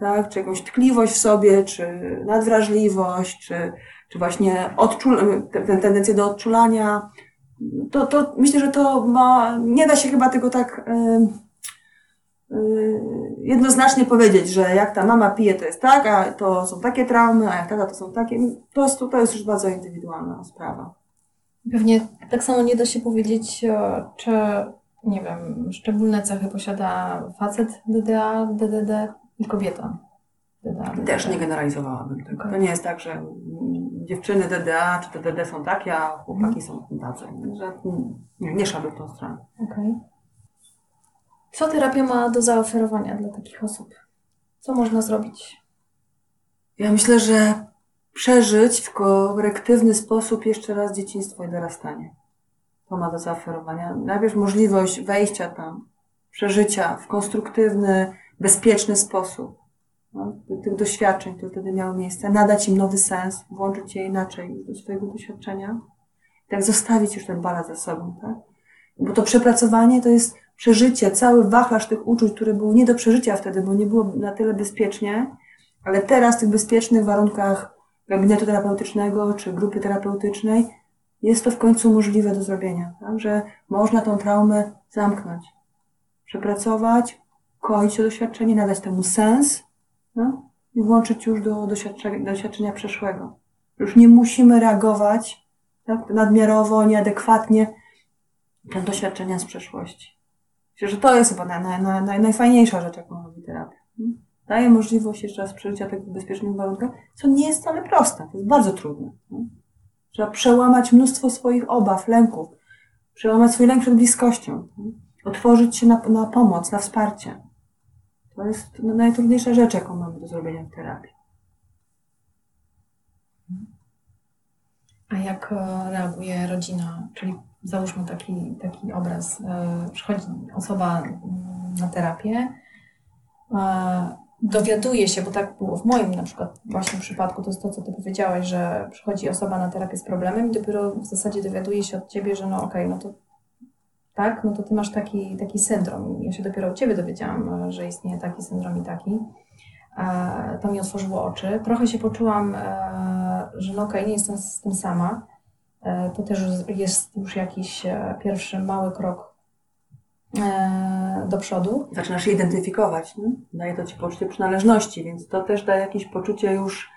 tak, czy jakąś tkliwość w sobie, czy nadwrażliwość, czy, czy właśnie odczul, tendencję do odczulania. To, to myślę, że to ma, nie da się chyba tego tak yy, jednoznacznie powiedzieć, że jak ta mama pije, to jest tak, a to są takie traumy, a jak tata to są takie. To jest, to jest już bardzo indywidualna sprawa. Pewnie tak samo nie da się powiedzieć, e, czy nie wiem, szczególne cechy posiada facet DDA, DDD i kobieta. DDA, Też nie generalizowałabym tego. Okay. To nie jest tak, że dziewczyny DDA czy DDD są takie, a chłopaki mm. są tacy. Że nie, nie szedł w tą stronę. Okay. Co terapia ma do zaoferowania dla takich osób? Co można zrobić? Ja myślę, że przeżyć w korektywny sposób jeszcze raz dzieciństwo i dorastanie to ma do zaoferowania. Najpierw możliwość wejścia tam, przeżycia w konstruktywny, bezpieczny sposób no, tych doświadczeń, które wtedy miały miejsce, nadać im nowy sens, włączyć je inaczej do swojego doświadczenia, tak zostawić już ten balans za sobą, tak? Bo to przepracowanie to jest przeżycie, cały wachlarz tych uczuć, które były nie do przeżycia wtedy, bo nie było na tyle bezpiecznie, ale teraz w tych bezpiecznych warunkach gabinetu terapeutycznego czy grupy terapeutycznej jest to w końcu możliwe do zrobienia, tak? że można tą traumę zamknąć, przepracować, kończyć to doświadczenie, nadać temu sens no? i włączyć już do doświadczenia, do doświadczenia przeszłego. Już nie musimy reagować tak? nadmiarowo, nieadekwatnie na doświadczenia z przeszłości. Myślę, że to jest chyba naj, naj, naj, najfajniejsza rzecz, jaką robi terapia. Hmm? daje możliwość jeszcze raz przeżycia tego w bezpiecznych warunkach, co nie jest wcale proste, to jest bardzo trudne. No. Trzeba przełamać mnóstwo swoich obaw, lęków, przełamać swój lęk przed bliskością, no. otworzyć się na, na pomoc, na wsparcie. To jest najtrudniejsza rzecz, jaką mamy do zrobienia w terapii. A jak e, reaguje rodzina? Czyli załóżmy taki, taki obraz. E, przychodzi osoba mm, na terapię, e, dowiaduje się, bo tak było w moim na przykład właśnie przypadku, to jest to, co ty powiedziałaś, że przychodzi osoba na terapię z problemem i dopiero w zasadzie dowiaduje się od ciebie, że no okej, okay, no to tak, no to ty masz taki, taki syndrom. Ja się dopiero od ciebie dowiedziałam, że istnieje taki syndrom i taki. E, to mi otworzyło oczy. Trochę się poczułam, e, że no okej, okay, nie jestem z tym sama. E, to też jest już jakiś pierwszy mały krok do przodu. Zaczynasz się identyfikować, nie? daje to ci poczucie przynależności, więc to też daje jakieś poczucie już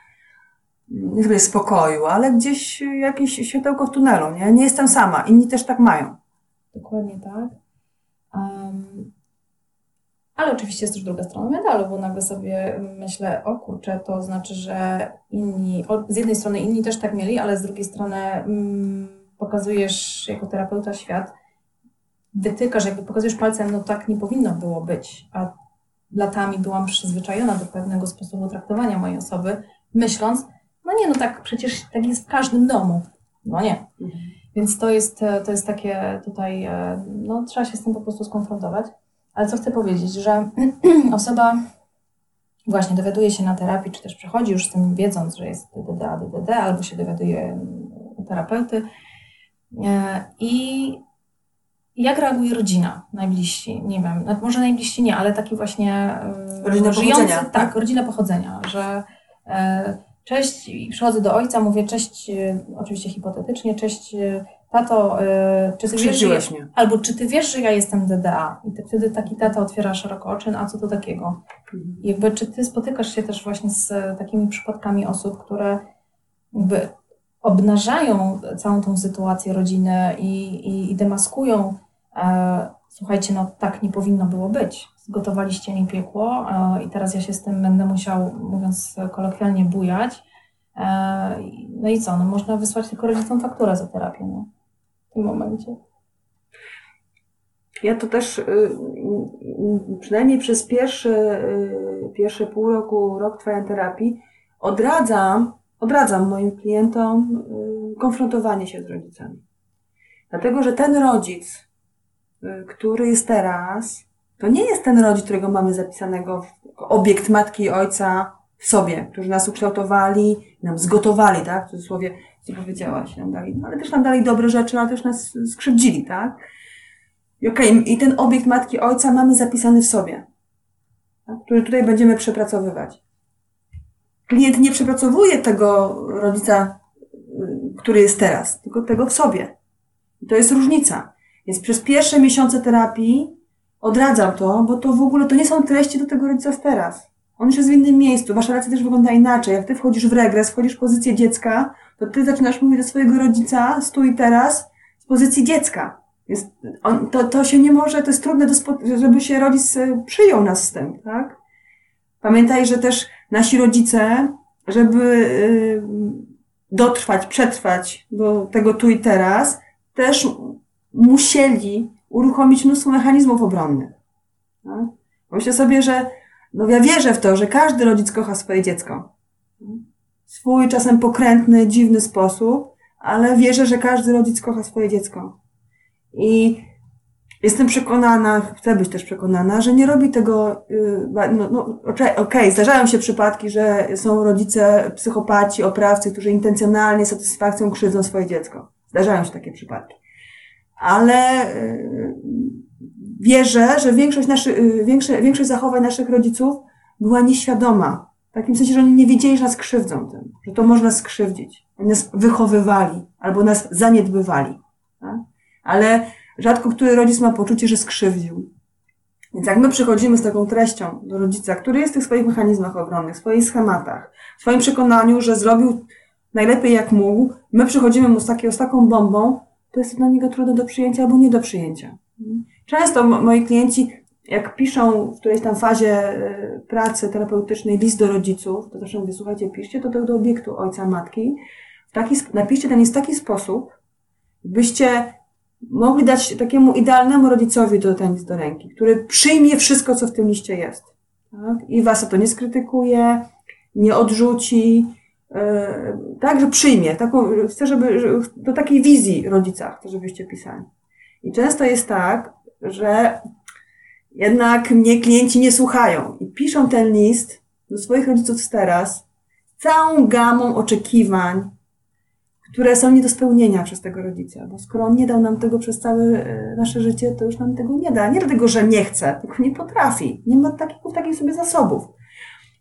nie sobie spokoju, ale gdzieś jakieś światełko w tunelu, nie? Nie jestem sama, inni też tak mają. Dokładnie tak. Um, ale oczywiście jest też druga strona medalu, bo nagle sobie myślę, o kurczę, to znaczy, że inni, z jednej strony inni też tak mieli, ale z drugiej strony mm, pokazujesz jako terapeuta świat, wytykasz, jakby pokazujesz palcem, no tak nie powinno było być, a latami byłam przyzwyczajona do pewnego sposobu traktowania mojej osoby, myśląc, no nie, no tak przecież tak jest w każdym domu. No nie. Mhm. Więc to jest, to jest takie tutaj, e, no trzeba się z tym po prostu skonfrontować. Ale co chcę powiedzieć, że osoba właśnie dowiaduje się na terapii, czy też przechodzi już z tym wiedząc, że jest DDD, DDD, albo się dowiaduje u terapeuty. E, I jak reaguje rodzina, najbliżsi? Nie wiem, może najbliżsi nie, ale taki właśnie e, rodzina żyjący, pochodzenia. tak, rodzina pochodzenia, że e, cześć, przychodzę do ojca, mówię cześć, oczywiście hipotetycznie, cześć tato, y, czy ty wiesz, ja, albo czy ty wiesz, że ja jestem DDA? I wtedy taki tata otwiera szeroko oczy, a co to takiego? Mhm. Jakby, czy ty spotykasz się też właśnie z takimi przypadkami osób, które jakby obnażają całą tą sytuację rodziny i, i, i demaskują, e, słuchajcie, no tak nie powinno było być. Zgotowaliście mi piekło e, i teraz ja się z tym będę musiał, mówiąc kolokwialnie, bujać. E, no i co? No można wysłać tylko rodzicom fakturę za terapię. No w tym momencie. Ja to też y, y, przynajmniej przez pierwsze, y, pierwsze pół roku, rok trwania terapii odradzam, odradzam moim klientom konfrontowanie się z rodzicami. Dlatego, że ten rodzic, który jest teraz, to nie jest ten rodzic, którego mamy zapisanego w obiekt matki i ojca sobie, którzy nas ukształtowali, nam zgotowali, tak? W cudzysłowie, co powiedziałaś, nam dali, no, ale też nam dali dobre rzeczy, ale też nas skrzywdzili, tak? I okej, okay, i ten obiekt matki, ojca mamy zapisany w sobie, tak? który tutaj będziemy przepracowywać. Klient nie przepracowuje tego rodzica, który jest teraz, tylko tego w sobie. I to jest różnica. Więc przez pierwsze miesiące terapii odradzam to, bo to w ogóle to nie są treści do tego rodzica teraz. On już jest w innym miejscu, wasza relacja też wygląda inaczej. Jak ty wchodzisz w regres, wchodzisz w pozycję dziecka, to ty zaczynasz mówić do swojego rodzica, stój teraz, z pozycji dziecka. Jest, on, to, to się nie może, to jest trudne, do żeby się rodzic e, przyjął nas z tym, tak? Pamiętaj, że też nasi rodzice, żeby y, dotrwać, przetrwać do tego tu i teraz, też musieli uruchomić mnóstwo mechanizmów obronnych. Tak? Myślę sobie, że no ja wierzę w to, że każdy rodzic kocha swoje dziecko. Swój czasem pokrętny, dziwny sposób, ale wierzę, że każdy rodzic kocha swoje dziecko. I jestem przekonana, chcę być też przekonana, że nie robi tego, y, no, no okej, okay, zdarzają się przypadki, że są rodzice psychopaci, oprawcy, którzy intencjonalnie satysfakcją krzywdzą swoje dziecko. Zdarzają się takie przypadki. Ale y, wierzę, że większość, naszych, y, większość, większość zachowań naszych rodziców była nieświadoma. W takim sensie, że oni nie wiedzieli, że nas krzywdzą tym, że to można skrzywdzić. Oni nas wychowywali albo nas zaniedbywali. Tak? Ale rzadko który rodzic ma poczucie, że skrzywdził. Więc jak my przychodzimy z taką treścią do rodzica, który jest w tych swoich mechanizmach obronnych, w swoich schematach, w swoim przekonaniu, że zrobił najlepiej jak mógł, my przychodzimy mu z, takiego, z taką bombą, to jest dla niego trudne do przyjęcia albo nie do przyjęcia. Często moi klienci jak piszą w którejś tam fazie y, pracy terapeutycznej list do rodziców, to zawsze mówię, słuchajcie, piszcie to do, do obiektu ojca, matki. W taki, napiszcie ten list w taki sposób, byście mogli dać takiemu idealnemu rodzicowi to ten list do ręki, który przyjmie wszystko, co w tym liście jest. Tak? I was to nie skrytykuje, nie odrzuci, yy, tak, że przyjmie. Taką, chcę, żeby, że, do takiej wizji rodzica chcę, żebyście pisali. I często jest tak, że jednak mnie klienci nie słuchają i piszą ten list do swoich rodziców teraz całą gamą oczekiwań, które są nie do spełnienia przez tego rodzica, bo skoro on nie dał nam tego przez całe e, nasze życie, to już nam tego nie da. Nie dlatego, że nie chce, tylko nie potrafi. Nie ma takich, takich sobie zasobów.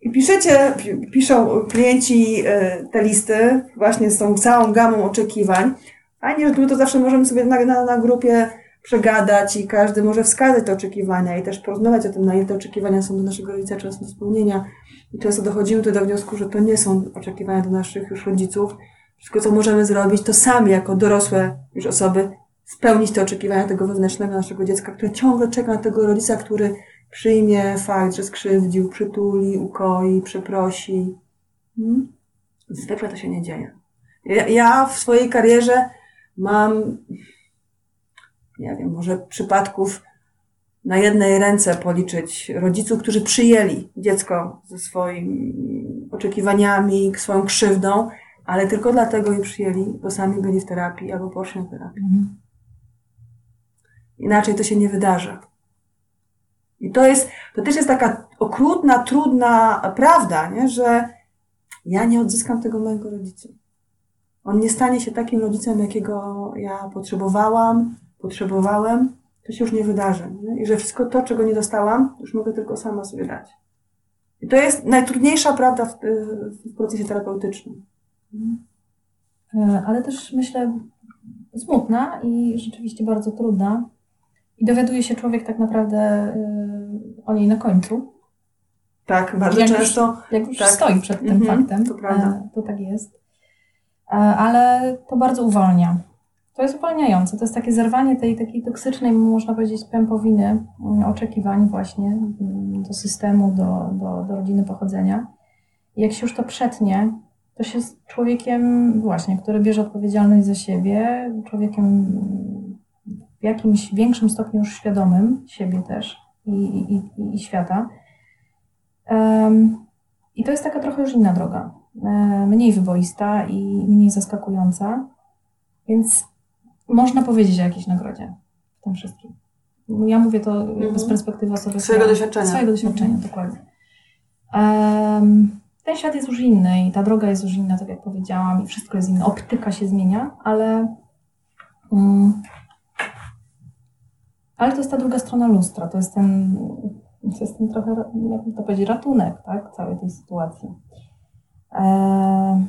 I piszecie, piszą klienci e, te listy właśnie z tą całą gamą oczekiwań. Fajnie, że tu to zawsze możemy sobie na, na, na grupie przegadać i każdy może wskazać te oczekiwania i też porozmawiać o tym, na ile te oczekiwania są do naszego rodzica, do spełnienia. I często dochodzimy tu do wniosku, że to nie są oczekiwania do naszych już rodziców. Wszystko, co możemy zrobić, to sami jako dorosłe już osoby spełnić te oczekiwania tego wewnętrznego naszego dziecka, które ciągle czeka na tego rodzica, który przyjmie fakt, że skrzywdził, przytuli, ukoi, przeprosi. Hmm? Zwykle to się nie dzieje. Ja, ja w swojej karierze mam nie wiem, może przypadków na jednej ręce policzyć rodziców, którzy przyjęli dziecko ze swoimi oczekiwaniami, swoją krzywdą, ale tylko dlatego je przyjęli, bo sami byli w terapii albo poszli na terapię. Mhm. Inaczej to się nie wydarzy. I to jest, to też jest taka okrutna, trudna prawda, nie? że ja nie odzyskam tego mojego rodzica. On nie stanie się takim rodzicem, jakiego ja potrzebowałam, potrzebowałem, to się już nie wydarzy. Nie? I że wszystko to, czego nie dostałam, już mogę tylko sama sobie dać. I to jest najtrudniejsza prawda w, w procesie terapeutycznym. E, ale też myślę smutna i rzeczywiście bardzo trudna. I dowiaduje się człowiek tak naprawdę e, o niej na końcu. Tak, bardzo jak często. Już, jak już tak. stoi przed tym mhm, faktem. To prawda. E, to tak jest. Ale to bardzo uwalnia to jest uwalniające. To jest takie zerwanie tej takiej toksycznej, można powiedzieć, pępowiny mm, oczekiwań właśnie mm, do systemu, do, do, do rodziny pochodzenia. I jak się już to przetnie, to się z człowiekiem właśnie, który bierze odpowiedzialność za siebie, człowiekiem w jakimś większym stopniu już świadomym siebie też i, i, i świata. Um, I to jest taka trochę już inna droga, e, mniej wyboista i mniej zaskakująca. Więc można powiedzieć o jakiejś nagrodzie w tym wszystkim. Ja mówię to mhm. z perspektywy osoby. Swojego doświadczenia. Swojego doświadczenia, mhm. dokładnie. Um, ten świat jest już inny i ta droga jest już inna, tak jak powiedziałam, i wszystko jest inne. Optyka się zmienia, ale. Um, ale to jest ta druga strona lustra. To jest ten, to jest ten trochę, jak to powiedzieć, ratunek, tak? Całej tej sytuacji. Eee,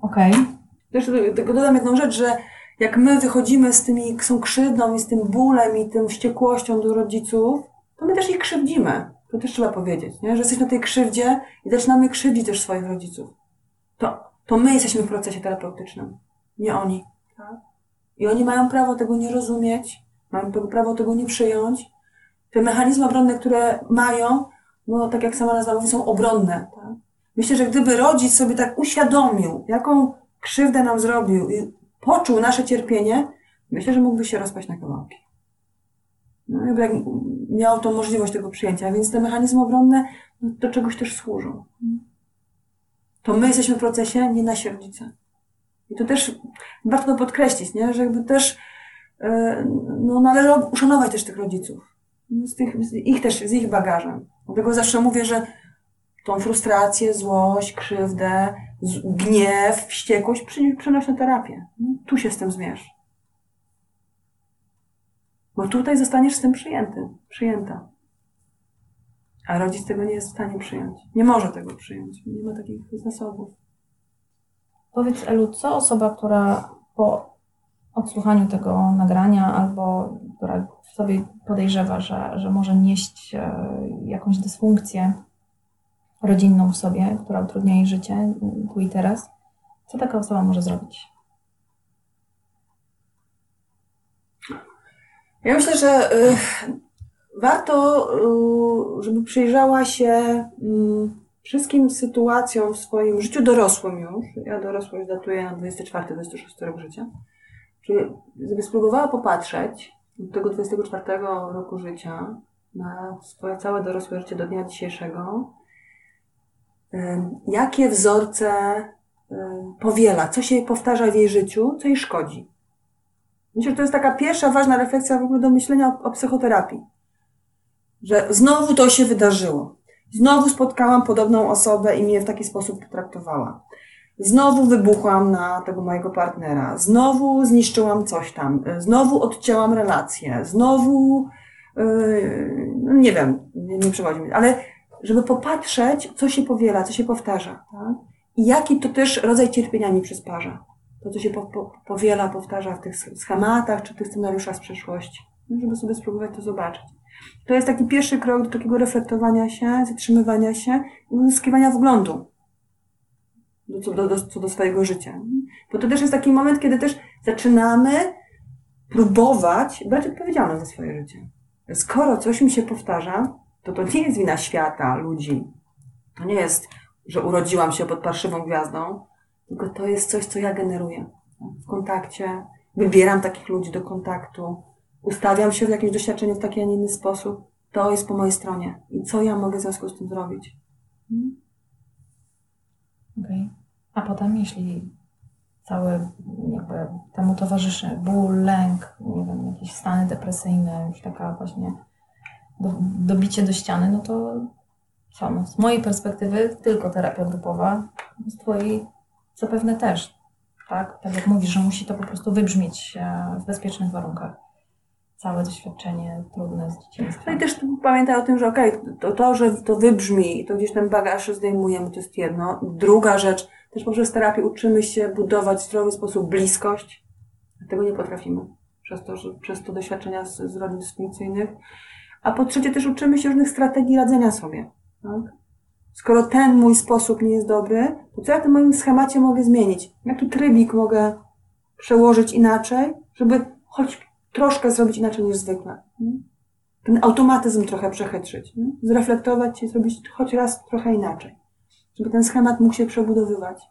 Okej. Okay. Jeszcze tylko dodam jedną rzecz, że jak my wychodzimy z tymi, tą krzywdą i z tym bólem i tym wściekłością do rodziców, to my też ich krzywdzimy. To też trzeba powiedzieć, nie? że jesteśmy na tej krzywdzie i zaczynamy krzywdzić też swoich rodziców. To, to my jesteśmy w procesie terapeutycznym, nie oni. Tak? I oni mają prawo tego nie rozumieć, mają prawo tego nie przyjąć. Te mechanizmy obronne, które mają, no tak jak sama nazwa mówi, są obronne. Tak? Myślę, że gdyby rodzic sobie tak uświadomił, jaką krzywdę nam zrobił i poczuł nasze cierpienie, myślę, że mógłby się rozpaść na kawałki. No, jak miał tą możliwość tego przyjęcia, więc te mechanizmy obronne no, do czegoś też służą. To my jesteśmy w procesie, nie nasi rodzice. I to też warto to podkreślić, nie? że jakby też yy, no, należy uszanować też tych rodziców. Z, tych, z ich też, z ich bagażem. Dlatego zawsze mówię, że tą frustrację, złość, krzywdę, gniew, wściekłość przenoś na terapię. Tu się z tym zmierz. Bo tutaj zostaniesz z tym przyjęty, przyjęta. A rodzic tego nie jest w stanie przyjąć. Nie może tego przyjąć. Nie ma takich zasobów. Powiedz Elu, co osoba, która po odsłuchaniu tego nagrania albo która w sobie podejrzewa, że, że może nieść e, jakąś dysfunkcję rodzinną w sobie, która utrudnia jej życie tu i teraz, co taka osoba może zrobić? Ja myślę, że y, warto, y, żeby przyjrzała się mm, wszystkim sytuacjom w swoim życiu dorosłym już. Ja dorosłość datuję na 24-26 rok życia. Czyli żeby spróbowała popatrzeć od tego 24 roku życia na swoje całe dorosłe życie do dnia dzisiejszego, jakie wzorce powiela, co się powtarza w jej życiu, co jej szkodzi. Myślę, że to jest taka pierwsza ważna refleksja w ogóle do myślenia o, o psychoterapii. Że znowu to się wydarzyło. Znowu spotkałam podobną osobę i mnie w taki sposób potraktowała. Znowu wybuchłam na tego mojego partnera. Znowu zniszczyłam coś tam. Znowu odcięłam relację. Znowu, yy, no nie wiem, nie, nie przychodzi mi, ale żeby popatrzeć, co się powiela, co się powtarza. Tak? I jaki to też rodzaj cierpienia mi przysparza. To, co się po, po, powiela, powtarza w tych schematach czy tych scenariuszach z przeszłości. No, żeby sobie spróbować to zobaczyć. To jest taki pierwszy krok do takiego reflektowania się, zatrzymywania się i uzyskiwania wglądu co, do, do, co do swojego życia. Bo to też jest taki moment, kiedy też zaczynamy próbować brać odpowiedzialność za swoje życie. Skoro coś mi się powtarza, to to nie jest wina świata, ludzi. To nie jest, że urodziłam się pod parszywą gwiazdą, tylko to jest coś, co ja generuję w kontakcie. Wybieram takich ludzi do kontaktu, ustawiam się w jakieś doświadczenie w taki, a nie inny sposób. To jest po mojej stronie. I co ja mogę w związku z tym zrobić? Hmm? Okej. Okay. A potem, jeśli cały jakby temu towarzyszy ból, lęk, nie wiem, jakieś stany depresyjne, już taka właśnie do, dobicie do ściany, no to? No, z mojej perspektywy tylko terapia grupowa, z twojej zapewne też, tak? Tak jak mówisz, że musi to po prostu wybrzmieć e, w bezpiecznych warunkach. Całe doświadczenie trudne z dzieciństwa. No i też pamiętaj o tym, że okej, okay, to, to, że to wybrzmi, to gdzieś ten bagaż zdejmujemy, to jest jedno. Druga rzecz, też poprzez terapię uczymy się budować w zdrowy sposób bliskość. Tego nie potrafimy. Przez to, że, przez to doświadczenia z, z rodzin dysfunkcyjnych. A po trzecie też uczymy się różnych strategii radzenia sobie. Tak? Skoro ten mój sposób nie jest dobry, to co ja w tym moim schemacie mogę zmienić? Jaki trybik mogę przełożyć inaczej, żeby choć troszkę zrobić inaczej niż zwykle? Ten automatyzm trochę przechytrzyć, zreflektować i zrobić choć raz trochę inaczej, żeby ten schemat mógł się przebudowywać.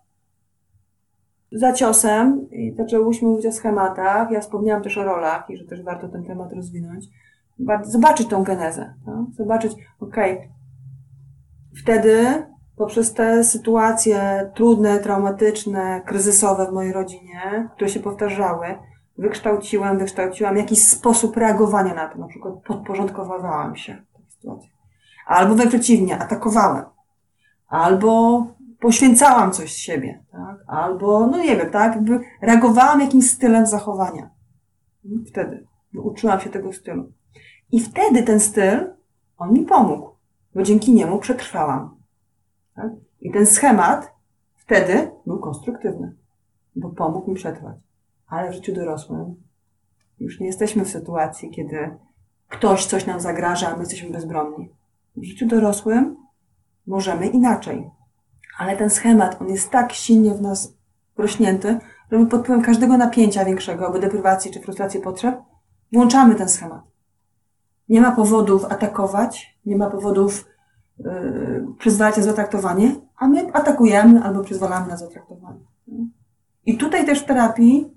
Za ciosem, zaczęłyśmy mówić o schematach, ja wspomniałam też o rolach i że też warto ten temat rozwinąć, zobaczyć tą genezę, tak? zobaczyć, okej, okay, wtedy poprzez te sytuacje trudne, traumatyczne, kryzysowe w mojej rodzinie, które się powtarzały, wykształciłam, wykształciłam jakiś sposób reagowania na to. Na przykład podporządkowywałam się w takiej sytuacji. Albo wręcz przeciwnie, atakowałem. Albo poświęcałam coś z siebie, tak? Albo, no nie wiem, tak? Jakby reagowałam jakimś stylem zachowania. Wtedy. Uczyłam się tego stylu. I wtedy ten styl, on mi pomógł bo dzięki niemu przetrwałam. Tak? I ten schemat wtedy był konstruktywny, bo pomógł mi przetrwać. Ale w życiu dorosłym już nie jesteśmy w sytuacji, kiedy ktoś coś nam zagraża, a my jesteśmy bezbronni. W życiu dorosłym możemy inaczej. Ale ten schemat, on jest tak silnie w nas wrośnięty, że my pod wpływem każdego napięcia większego, albo deprywacji czy frustracji potrzeb, włączamy ten schemat. Nie ma powodów atakować, nie ma powodów yy, przyzwalać na zatraktowanie, a my atakujemy albo przyzwalamy na zatraktowanie. I tutaj też w terapii,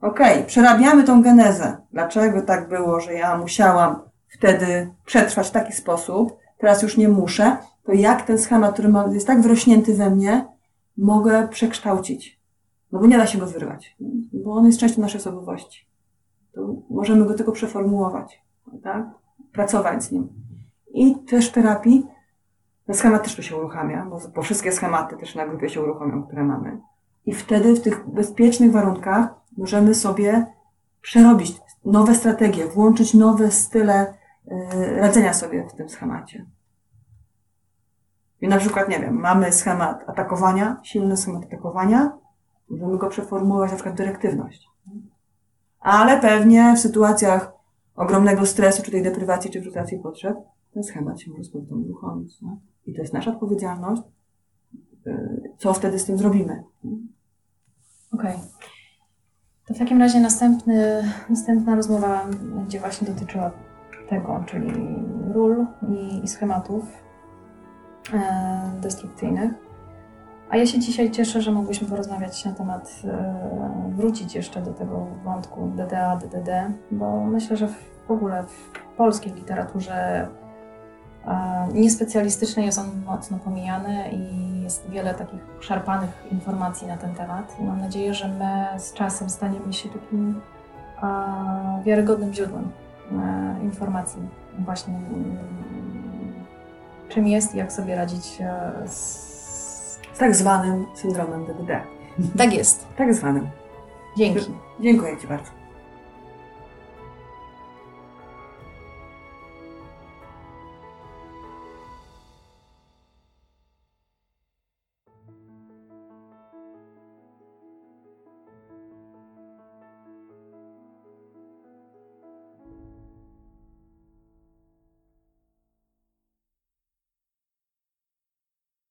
okej, okay, przerabiamy tą genezę. Dlaczego tak było, że ja musiałam wtedy przetrwać w taki sposób, teraz już nie muszę, to jak ten schemat, który jest tak wrośnięty we mnie, mogę przekształcić? No bo nie da się go wyrwać, bo on jest częścią naszej osobowości. To możemy go tylko przeformułować, tak? Pracować z nim. I też terapii ten schemat też tu się uruchamia, bo, bo wszystkie schematy też na grupie się uruchomią, które mamy. I wtedy w tych bezpiecznych warunkach możemy sobie przerobić nowe strategie, włączyć nowe style yy, radzenia sobie w tym schemacie. I na przykład, nie wiem, mamy schemat atakowania, silny schemat atakowania, możemy go przeformułować na przykład dyrektywność. Ale pewnie w sytuacjach ogromnego stresu, czy tej deprywacji, czy frustracji potrzeb, ten schemat się może powrotem uruchomić. No? I to jest nasza odpowiedzialność, y, co wtedy z tym zrobimy. Okej. Okay. To w takim razie następny, następna rozmowa będzie właśnie dotyczyła tego, czyli ról i, i schematów e, destrukcyjnych. A ja się dzisiaj cieszę, że mogłyśmy porozmawiać na temat, e, wrócić jeszcze do tego wątku DDA, DDD, bo myślę, że w ogóle w polskiej literaturze e, niespecjalistycznej jest on mocno pomijany i jest wiele takich szarpanych informacji na ten temat. I mam nadzieję, że my z czasem staniemy się takim e, wiarygodnym źródłem informacji właśnie mm, czym jest i jak sobie radzić z... Z tak zwanym syndromem DDD. Tak jest. Tak zwanym. Dzięki. Dziękuję Ci bardzo.